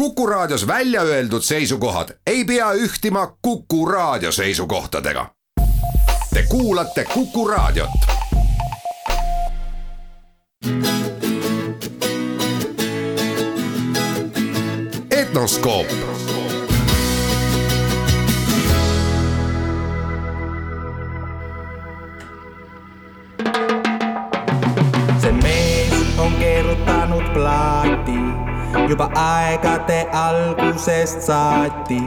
Kuku Raadios välja öeldud seisukohad ei pea ühtima Kuku Raadio seisukohtadega. Te kuulate Kuku Raadiot. etnoskoop see mees on keerutanud plaati juba aegade algusest saati.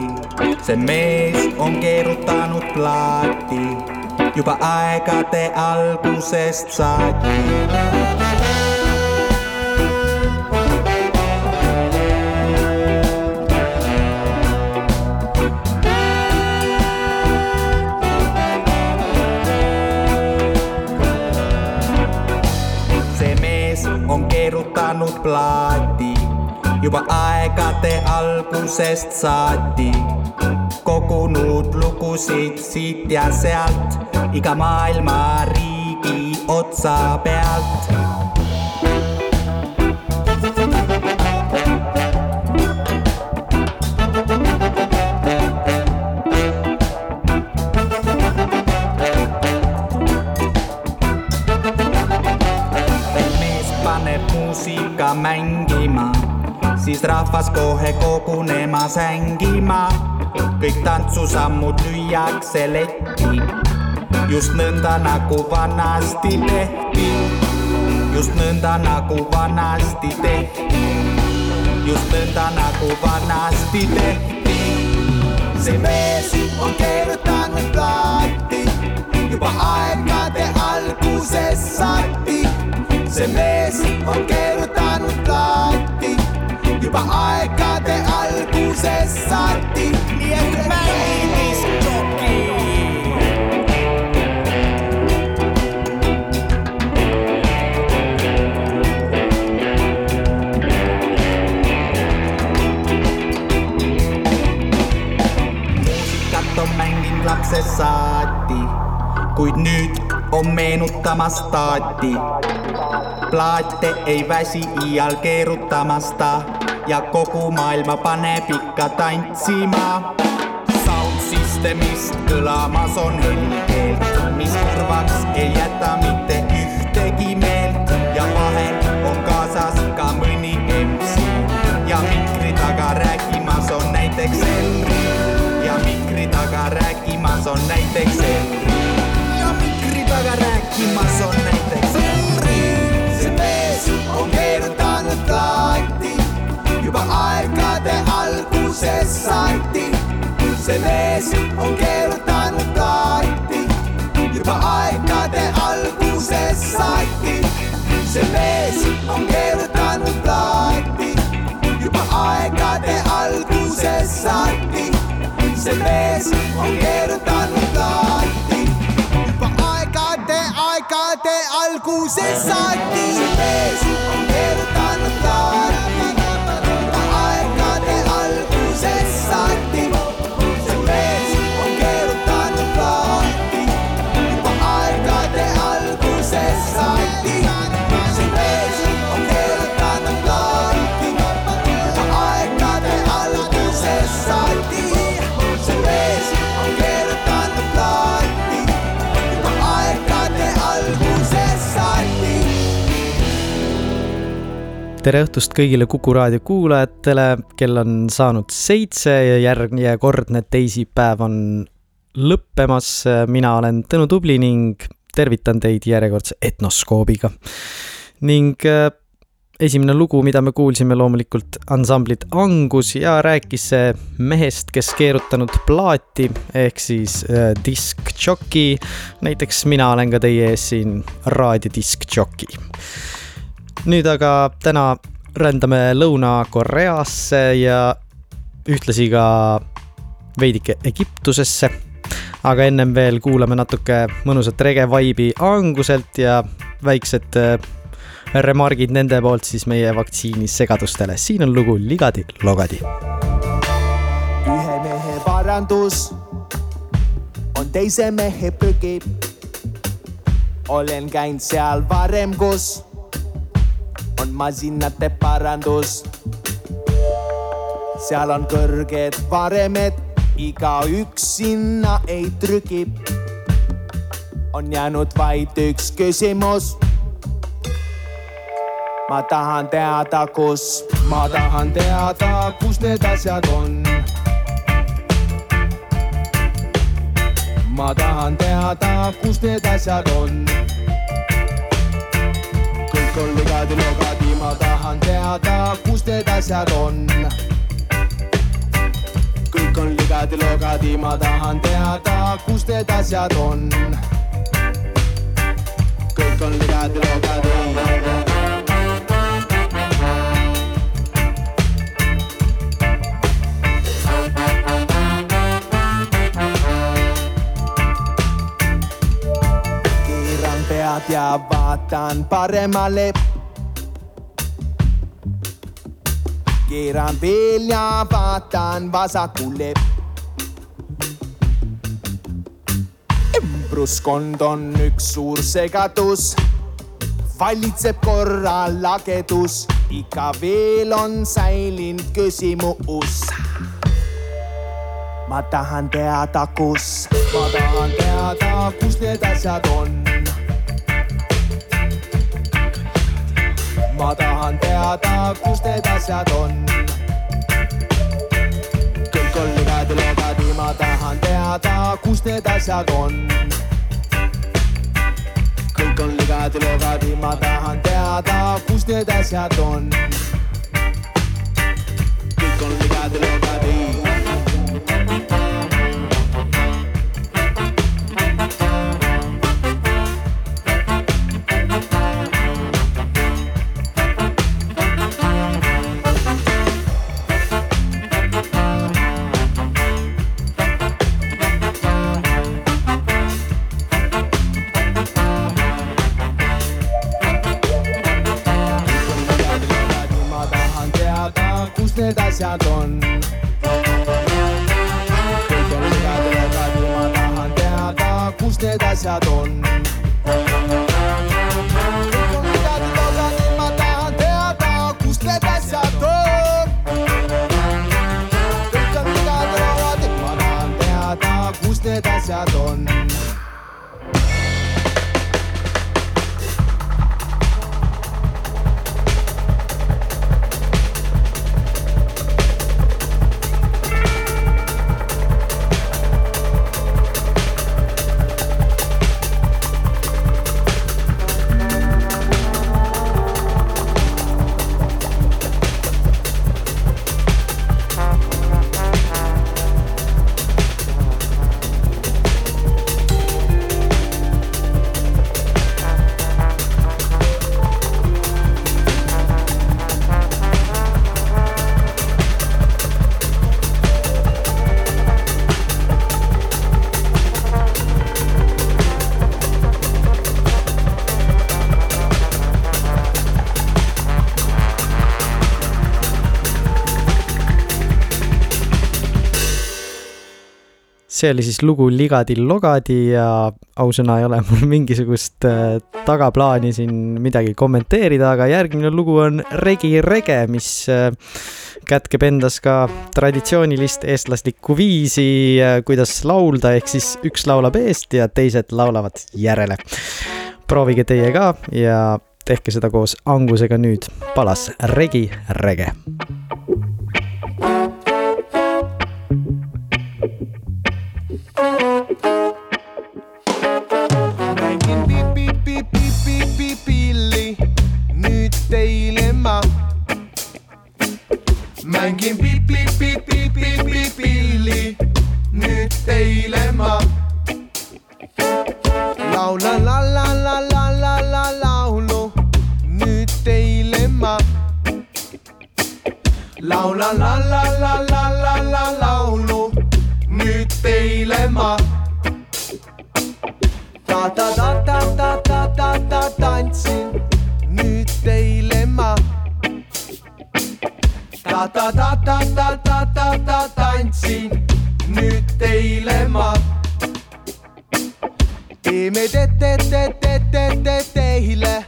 see mees on keerutanud plaati juba aegade algusest saati. see mees on keerutanud plaati juba aegade algusest saati kogunud lugusid siit ja sealt iga maailma riigi otsa pealt. mees paneb muusika mängima siis rahvas kohe kogunema sängima. kõik tantsusammud lüüakse letti, just nõnda nagu vanasti tehti. just nõnda nagu vanasti tehti, just nõnda nagu vanasti tehti. see mees on keerutanud plaati juba aegade algusest saati. see mees on keerutanud plaati juba aegade algusest saati, nii et mängi diskjoki. muusikat on mänginud lapsest saati, kuid nüüd on meenutamas taati. plaate ei väsi iial keerutamasta ja kogu maailma paneb ikka tantsima. Sound systemist kõlamas on helikeelt, mis kõrvaks ei jäta mitte see mees on keerutanud plaati juba aegade algusest saati. see mees on keerutanud plaati juba aegade algusest saati. see mees on keerutanud plaati juba aegade, aegade algusest saati. see mees on keerutanud tere õhtust kõigile Kuku raadio kuulajatele, kell on saanud seitse ja järjekordne teisipäev on lõppemas. mina olen Tõnu Tubli ning tervitan teid järjekordse etnoskoobiga. ning äh, esimene lugu, mida me kuulsime, loomulikult ansamblit Angus ja rääkis see mehest, kes keerutanud plaati ehk siis äh, diskjoki. näiteks mina olen ka teie ees siin raadiodiskjoki nüüd aga täna rändame Lõuna-Koreasse ja ühtlasi ka veidike Egiptusesse. aga ennem veel kuulame natuke mõnusat rege vibe'i Anguselt ja väiksed äh, remargid nende poolt siis meie vaktsiinisegadustele. siin on lugu Ligadi-logadi. ühe mehe parandus on teise mehe prügi. olen käinud seal varem, kus on masinate parandus. seal on kõrged varemed, igaüks sinna ei trügi. on jäänud vaid üks küsimus. ma tahan teada, kus, ma tahan teada, kus need asjad on. ma tahan teada, kus need asjad on kõik on ligadi-logadi, ma tahan teada, kus need asjad on kõik on ligadi-logadi, ma tahan teada, kus need asjad on. kõik on ligadi-logadi. keeran pead ja vaatan paremale. Keeran veel ja vaatan vasakule. ümbruskond on üks suur segadus, valitseb korra lagedus, ikka veel on säilinud küsimus. ma tahan teada, kus, ma tahan teada, kus need asjad on ma tahan teada, kus need asjad on. kõik on ligadi-logadi, ma tahan teada, kus need asjad on. kõik on ligadi-logadi, ma tahan teada, kus need asjad on. kõik on ligadi-logadi ma see oli siis lugu Ligadi-Logadi ja ausõna ei ole mul mingisugust äh, tagaplaani siin midagi kommenteerida, aga järgmine lugu on Regi Rege, mis äh, kätkeb endas ka traditsioonilist eestlaslikku viisi, kuidas laulda, ehk siis üks laulab eest ja teised laulavad järele. proovige teie ka ja tehke seda koos Angusega nüüd. palas Regi Rege. Kaikin pipi pipi pipi pilli nyt teilema. Mänkin pipi pipi pipi pilli nyt teilema. Laula la la la la la la laulu nyt teilema. Laula la la la la la la laulu. ta-ta-ta-ta-ta-ta-ta tantsin nüüd teile ma. ta-ta-ta-ta-ta-ta-ta tantsin nüüd teile ma. teeme te-te-te-te-te-teile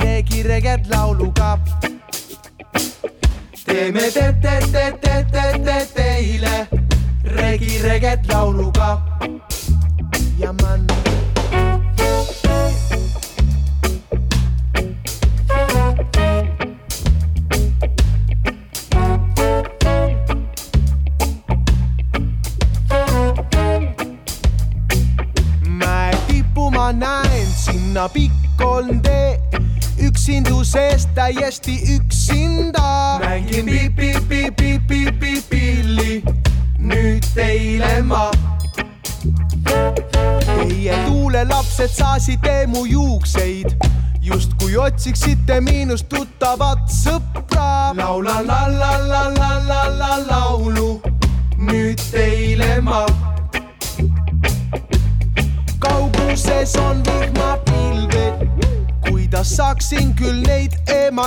regireket lauluga. teeme te-te-te-te-te-teile regireget lauluga ja manna. täiesti üksinda. mängin pipi-pipi-pipi-pilli, nüüd teile ma. Teie tuulelapsed saasid emu juukseid, justkui otsiksite miinus tuttavat sõpra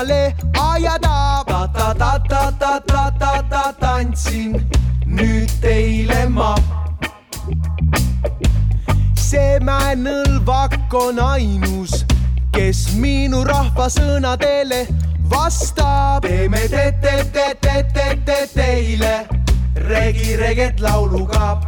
kõrvale ajada. ta-ta-ta-ta-ta-ta-ta tantsin nüüd teile ma. see mäenõlvak on ainus, kes minu rahva sõnadele vastab. teeme te-te-te-te-te-te teile regi-reget lauluga.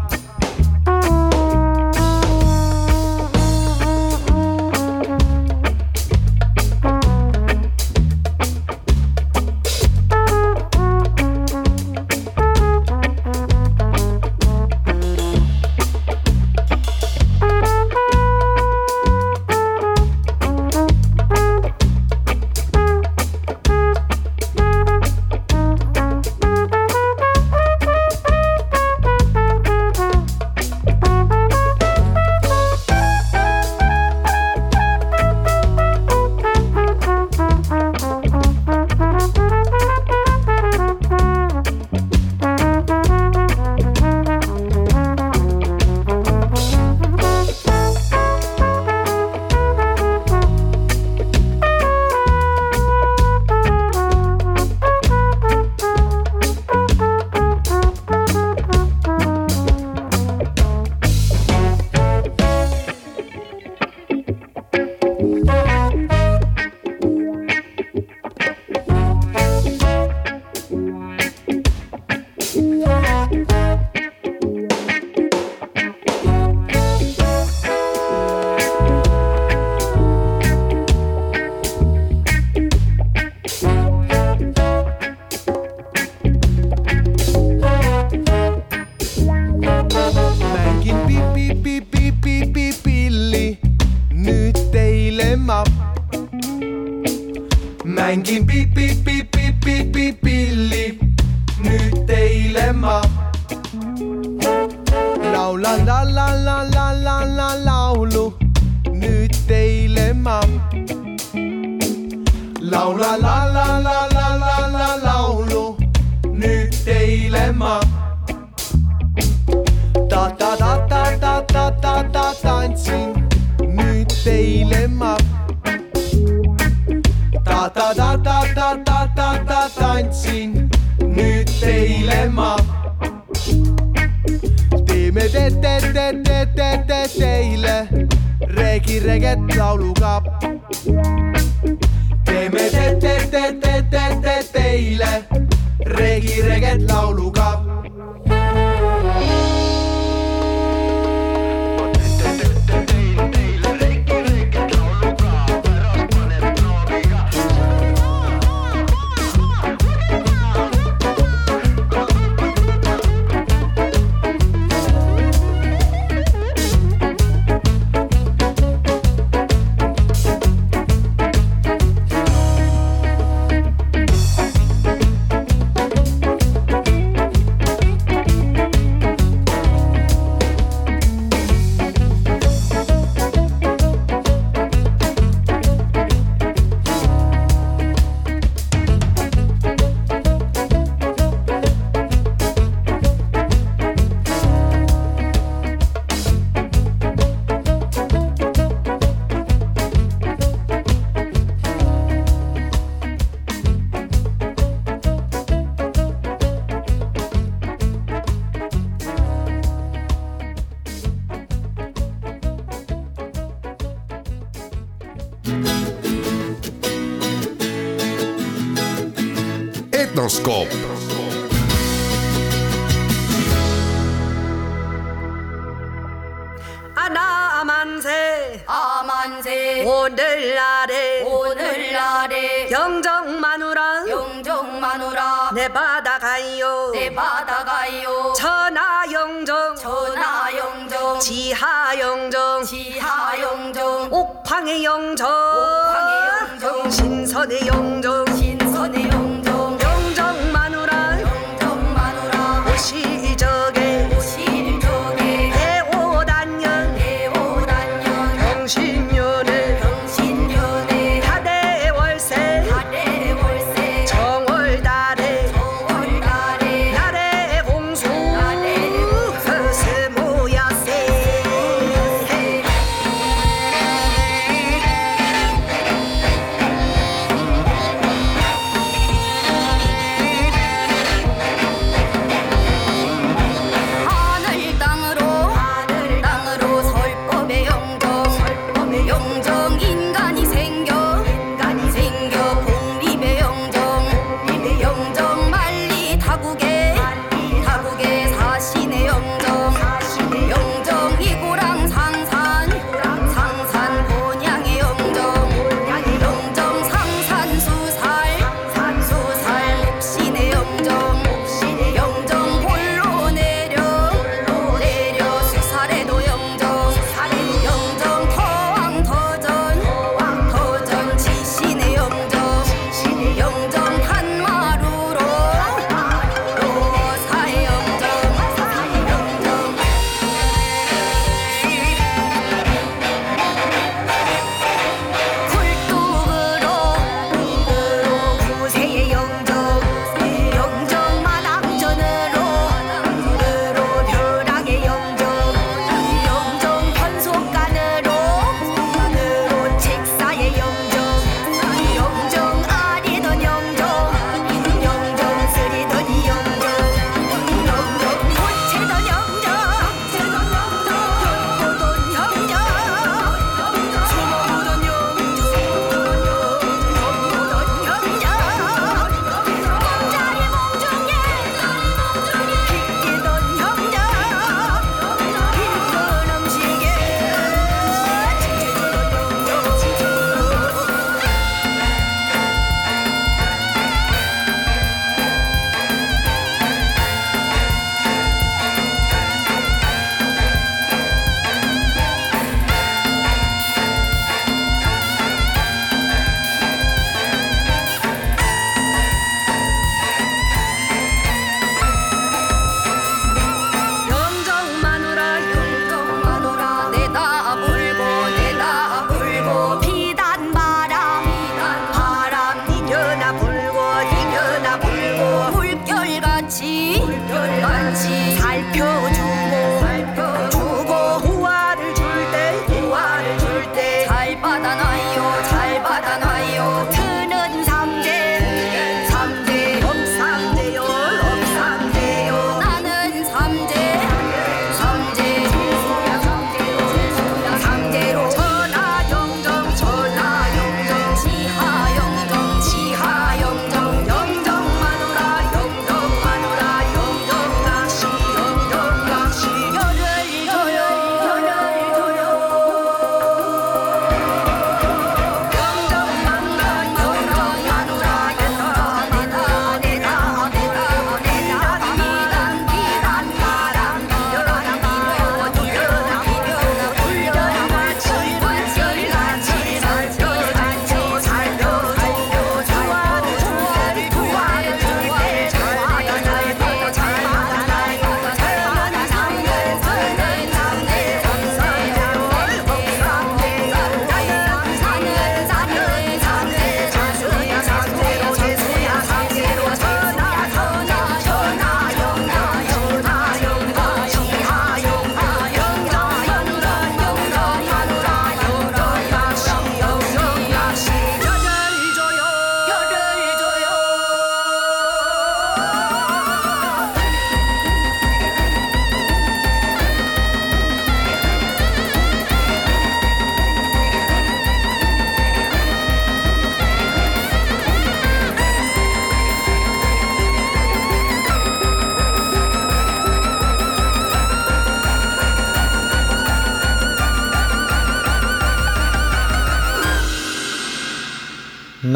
내바다 가요. 내바다 가요. 천하영정. 천하영정. 지하영정. 지하영정. 옥황의 영정. 옥황의 영정. 신선의 영정.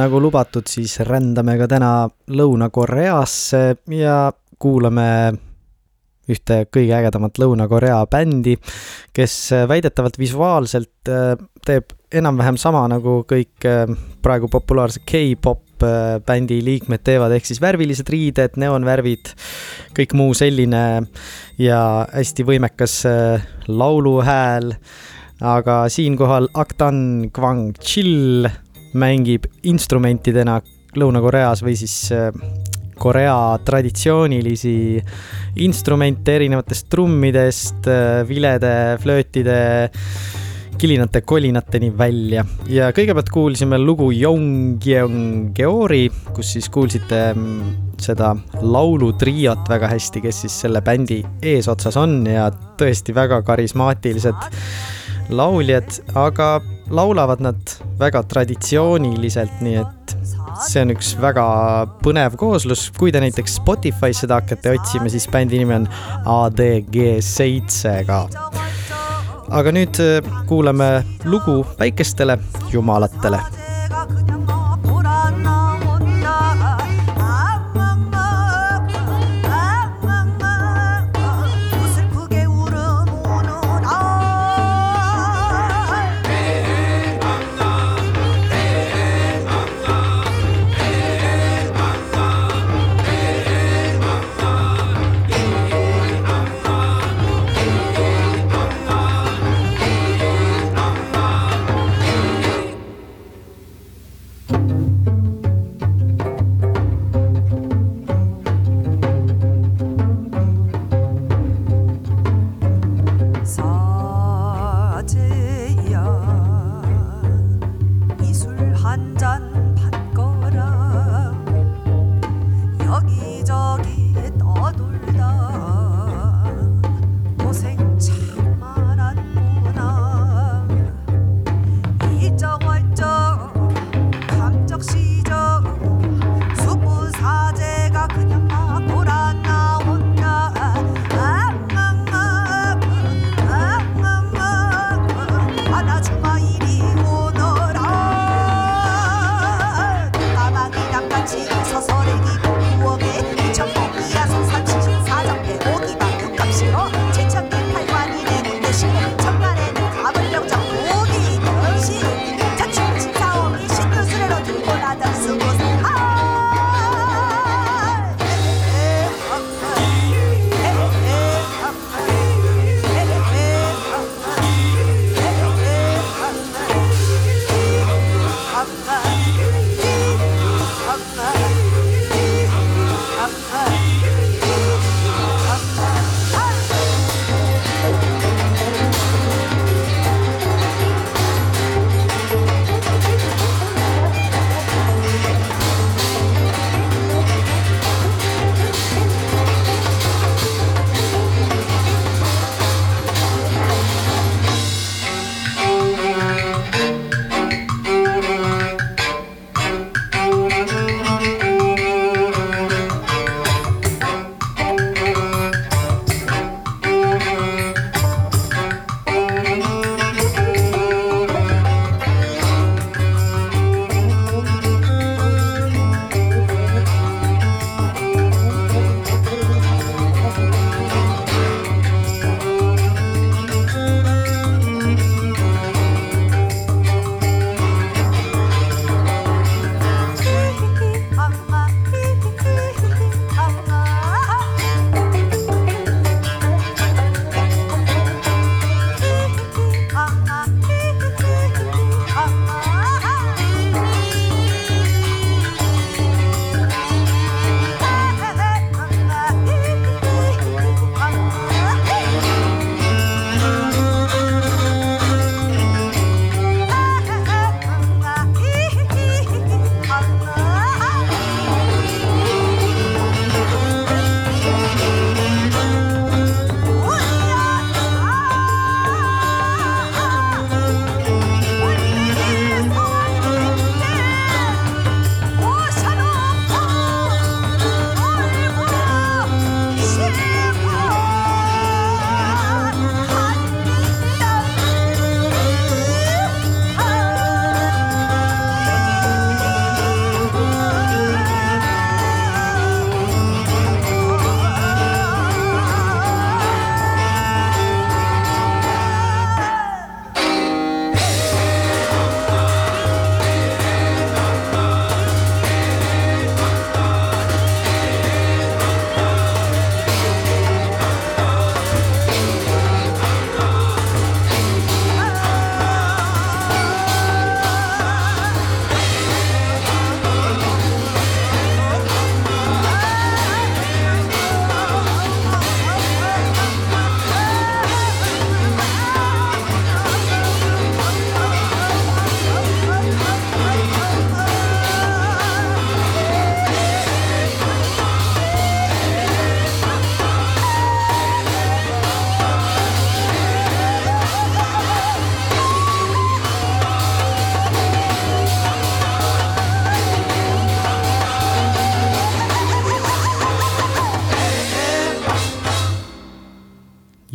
Nagu lubatud, siis rändame ka täna Lõuna-Koreasse ja kuulame ühte kõige ägedamat Lõuna-Korea bändi, kes väidetavalt visuaalselt äh, teeb enam-vähem sama, nagu kõik äh, praegu populaarse K-pop äh, bändi liikmed teevad, ehk siis värvilised riided, neoonvärvid, kõik muu selline ja hästi võimekas lauluhääl. Aga siinkohal Aktan Kwang Chill mängib instrumentidena Lõuna-Koreas või siis äh, Korea traditsioonilisi instrumente erinevatest trummidest, äh, vilede, flöötide, kilinate, kolinateni välja. ja kõigepealt kuulsime lugu Yongyeong Geori, kus siis kuulsite mm, seda laulutriot väga hästi, kes siis selle bändi eesotsas on ja tõesti väga karismaatilised lauljad, aga laulavad nad väga traditsiooniliselt, nii et see on üks väga põnev kooslus, kui te näiteks Spotify's seda hakkate otsima, siis bändi nimi on ADG7 ka. aga nüüd äh, kuulame lugu väikestele jumalatele Done.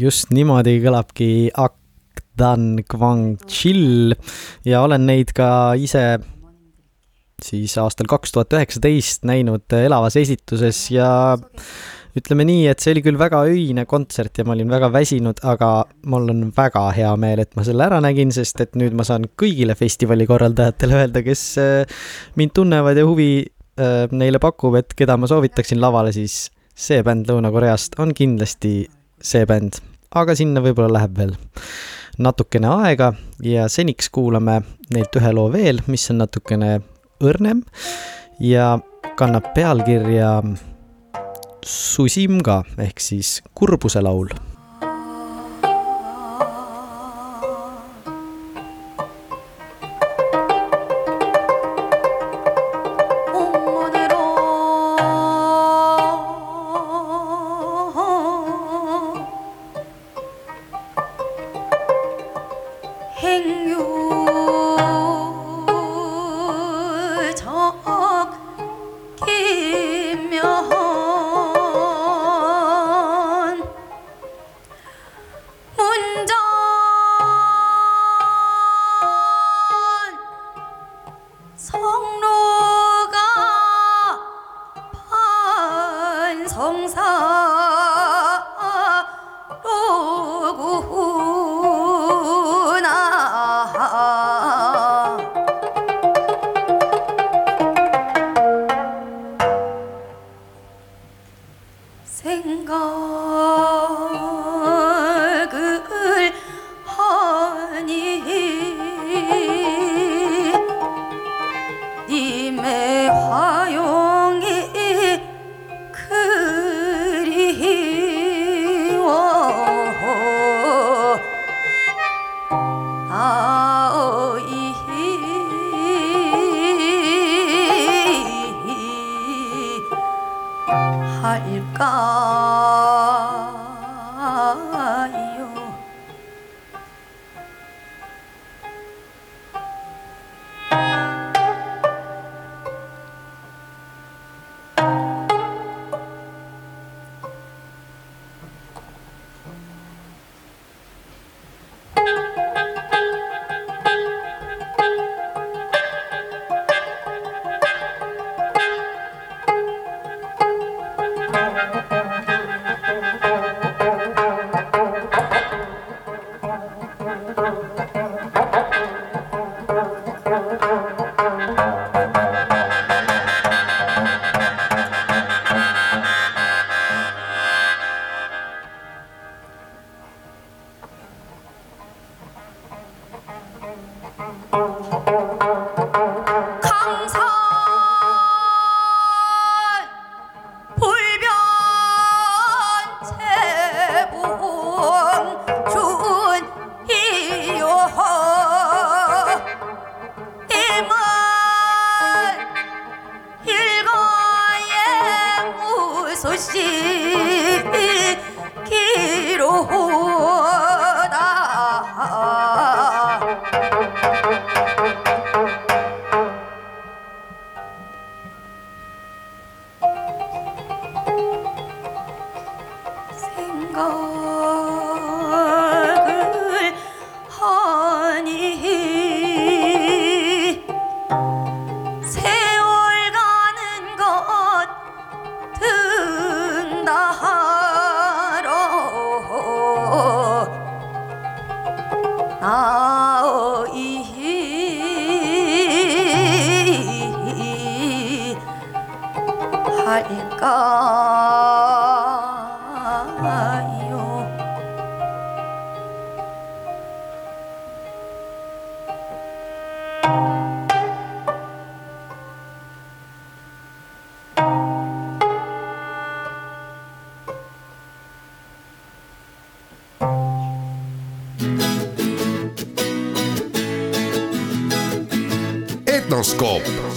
Just niimoodi kõlabki Akdan Kwang Chill ja olen neid ka ise siis aastal kaks tuhat üheksateist näinud elavas esituses ja ütleme nii, et see oli küll väga öine kontsert ja ma olin väga väsinud, aga mul on väga hea meel, et ma selle ära nägin, sest et nüüd ma saan kõigile festivali korraldajatele öelda, kes äh, mind tunnevad ja huvi äh, neile pakub, et keda ma soovitaksin lavale, siis see bänd Lõuna-Koreast on kindlasti see bänd, aga sinna võib-olla läheb veel natukene aega ja seniks kuulame neilt ühe loo veel, mis on natukene õrnem ja kannab pealkirja Susimga ehk siis kurbuse laul Etnoskoop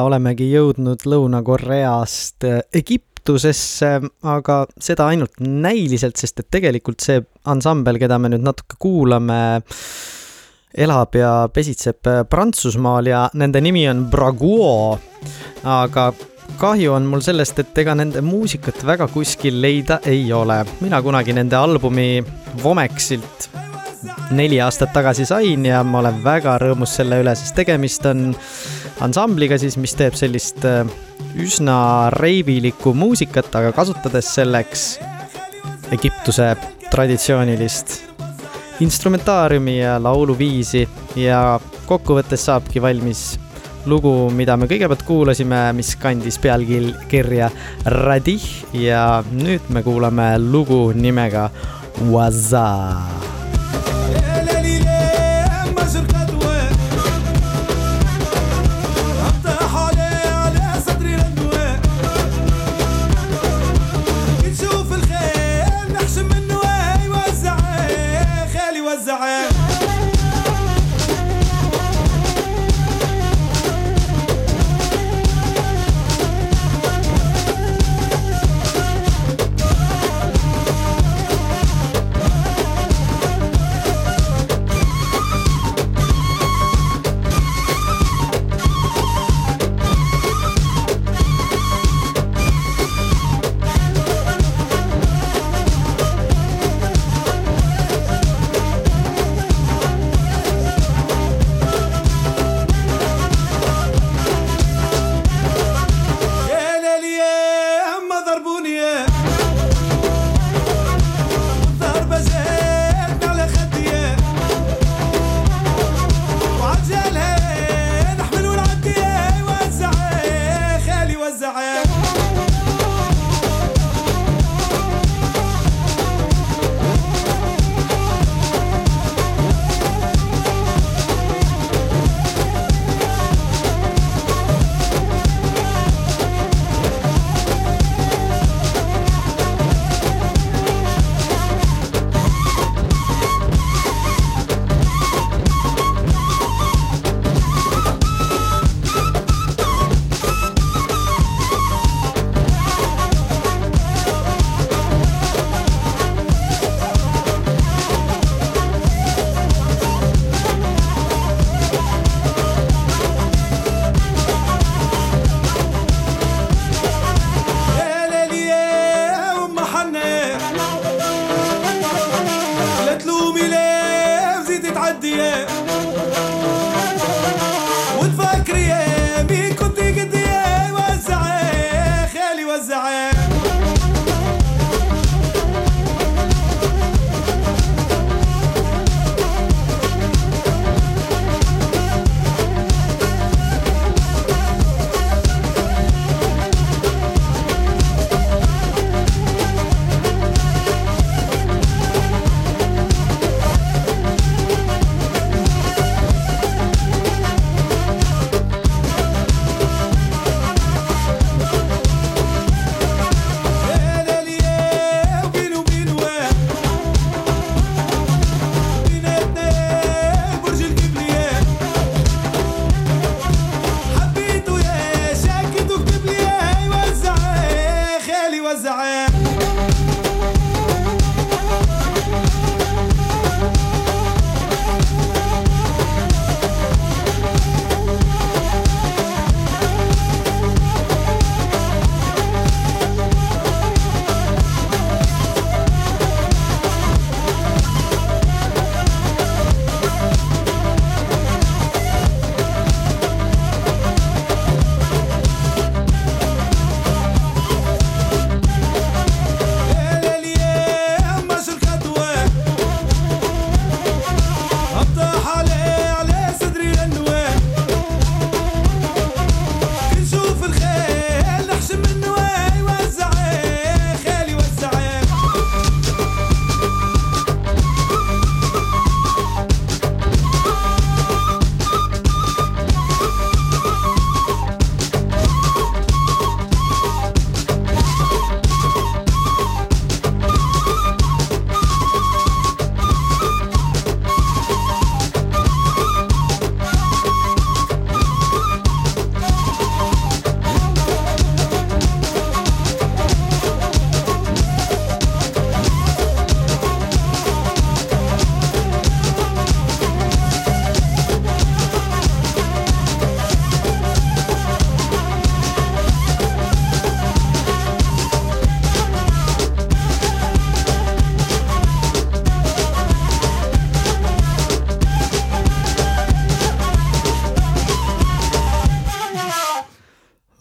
ja olemegi jõudnud Lõuna-Koreast Egiptusesse, aga seda ainult näiliselt, sest et tegelikult see ansambel, keda me nüüd natuke kuulame, elab ja pesitseb Prantsusmaal ja nende nimi on Braguo. aga kahju on mul sellest, et ega nende muusikat väga kuskil leida ei ole. mina kunagi nende albumi Vomexilt neli aastat tagasi sain ja ma olen väga rõõmus selle üle, sest tegemist on ansambliga siis, mis teeb sellist äh, üsna reivilikku muusikat, aga kasutades selleks Egiptuse traditsioonilist instrumentaariumi ja lauluviisi ja kokkuvõttes saabki valmis lugu, mida me kõigepealt kuulasime, mis kandis pealkirja Radih ja nüüd me kuulame lugu nimega Waza.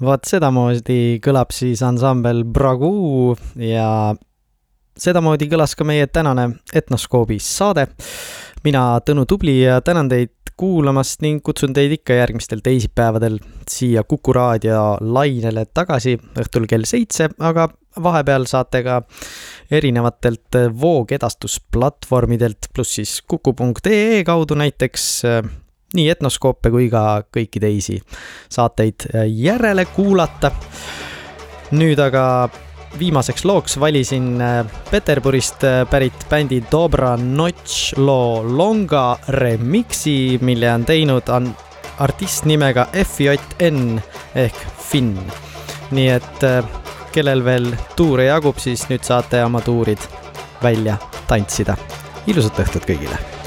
Vot sedamoodi kõlab siis ansambel Bragu ja sedamoodi kõlas ka meie tänane Etnoskoobis saade. mina, Tõnu Tubli ja tänan teid kuulamast ning kutsun teid ikka järgmistel teisipäevadel siia Kuku raadio lainele tagasi õhtul kell seitse, aga vahepeal saate ka erinevatelt voogedastusplatvormidelt, pluss siis kuku.ee kaudu näiteks nii Etnoskoope kui ka kõiki teisi saateid järele kuulata. nüüd aga viimaseks looks valisin Peterburist pärit bändi Dobra Notš loo Longa remixi, mille on teinud on artist nimega FJN ehk Finn. nii et kellel veel tuure jagub, siis nüüd saate oma tuurid välja tantsida. ilusat õhtut kõigile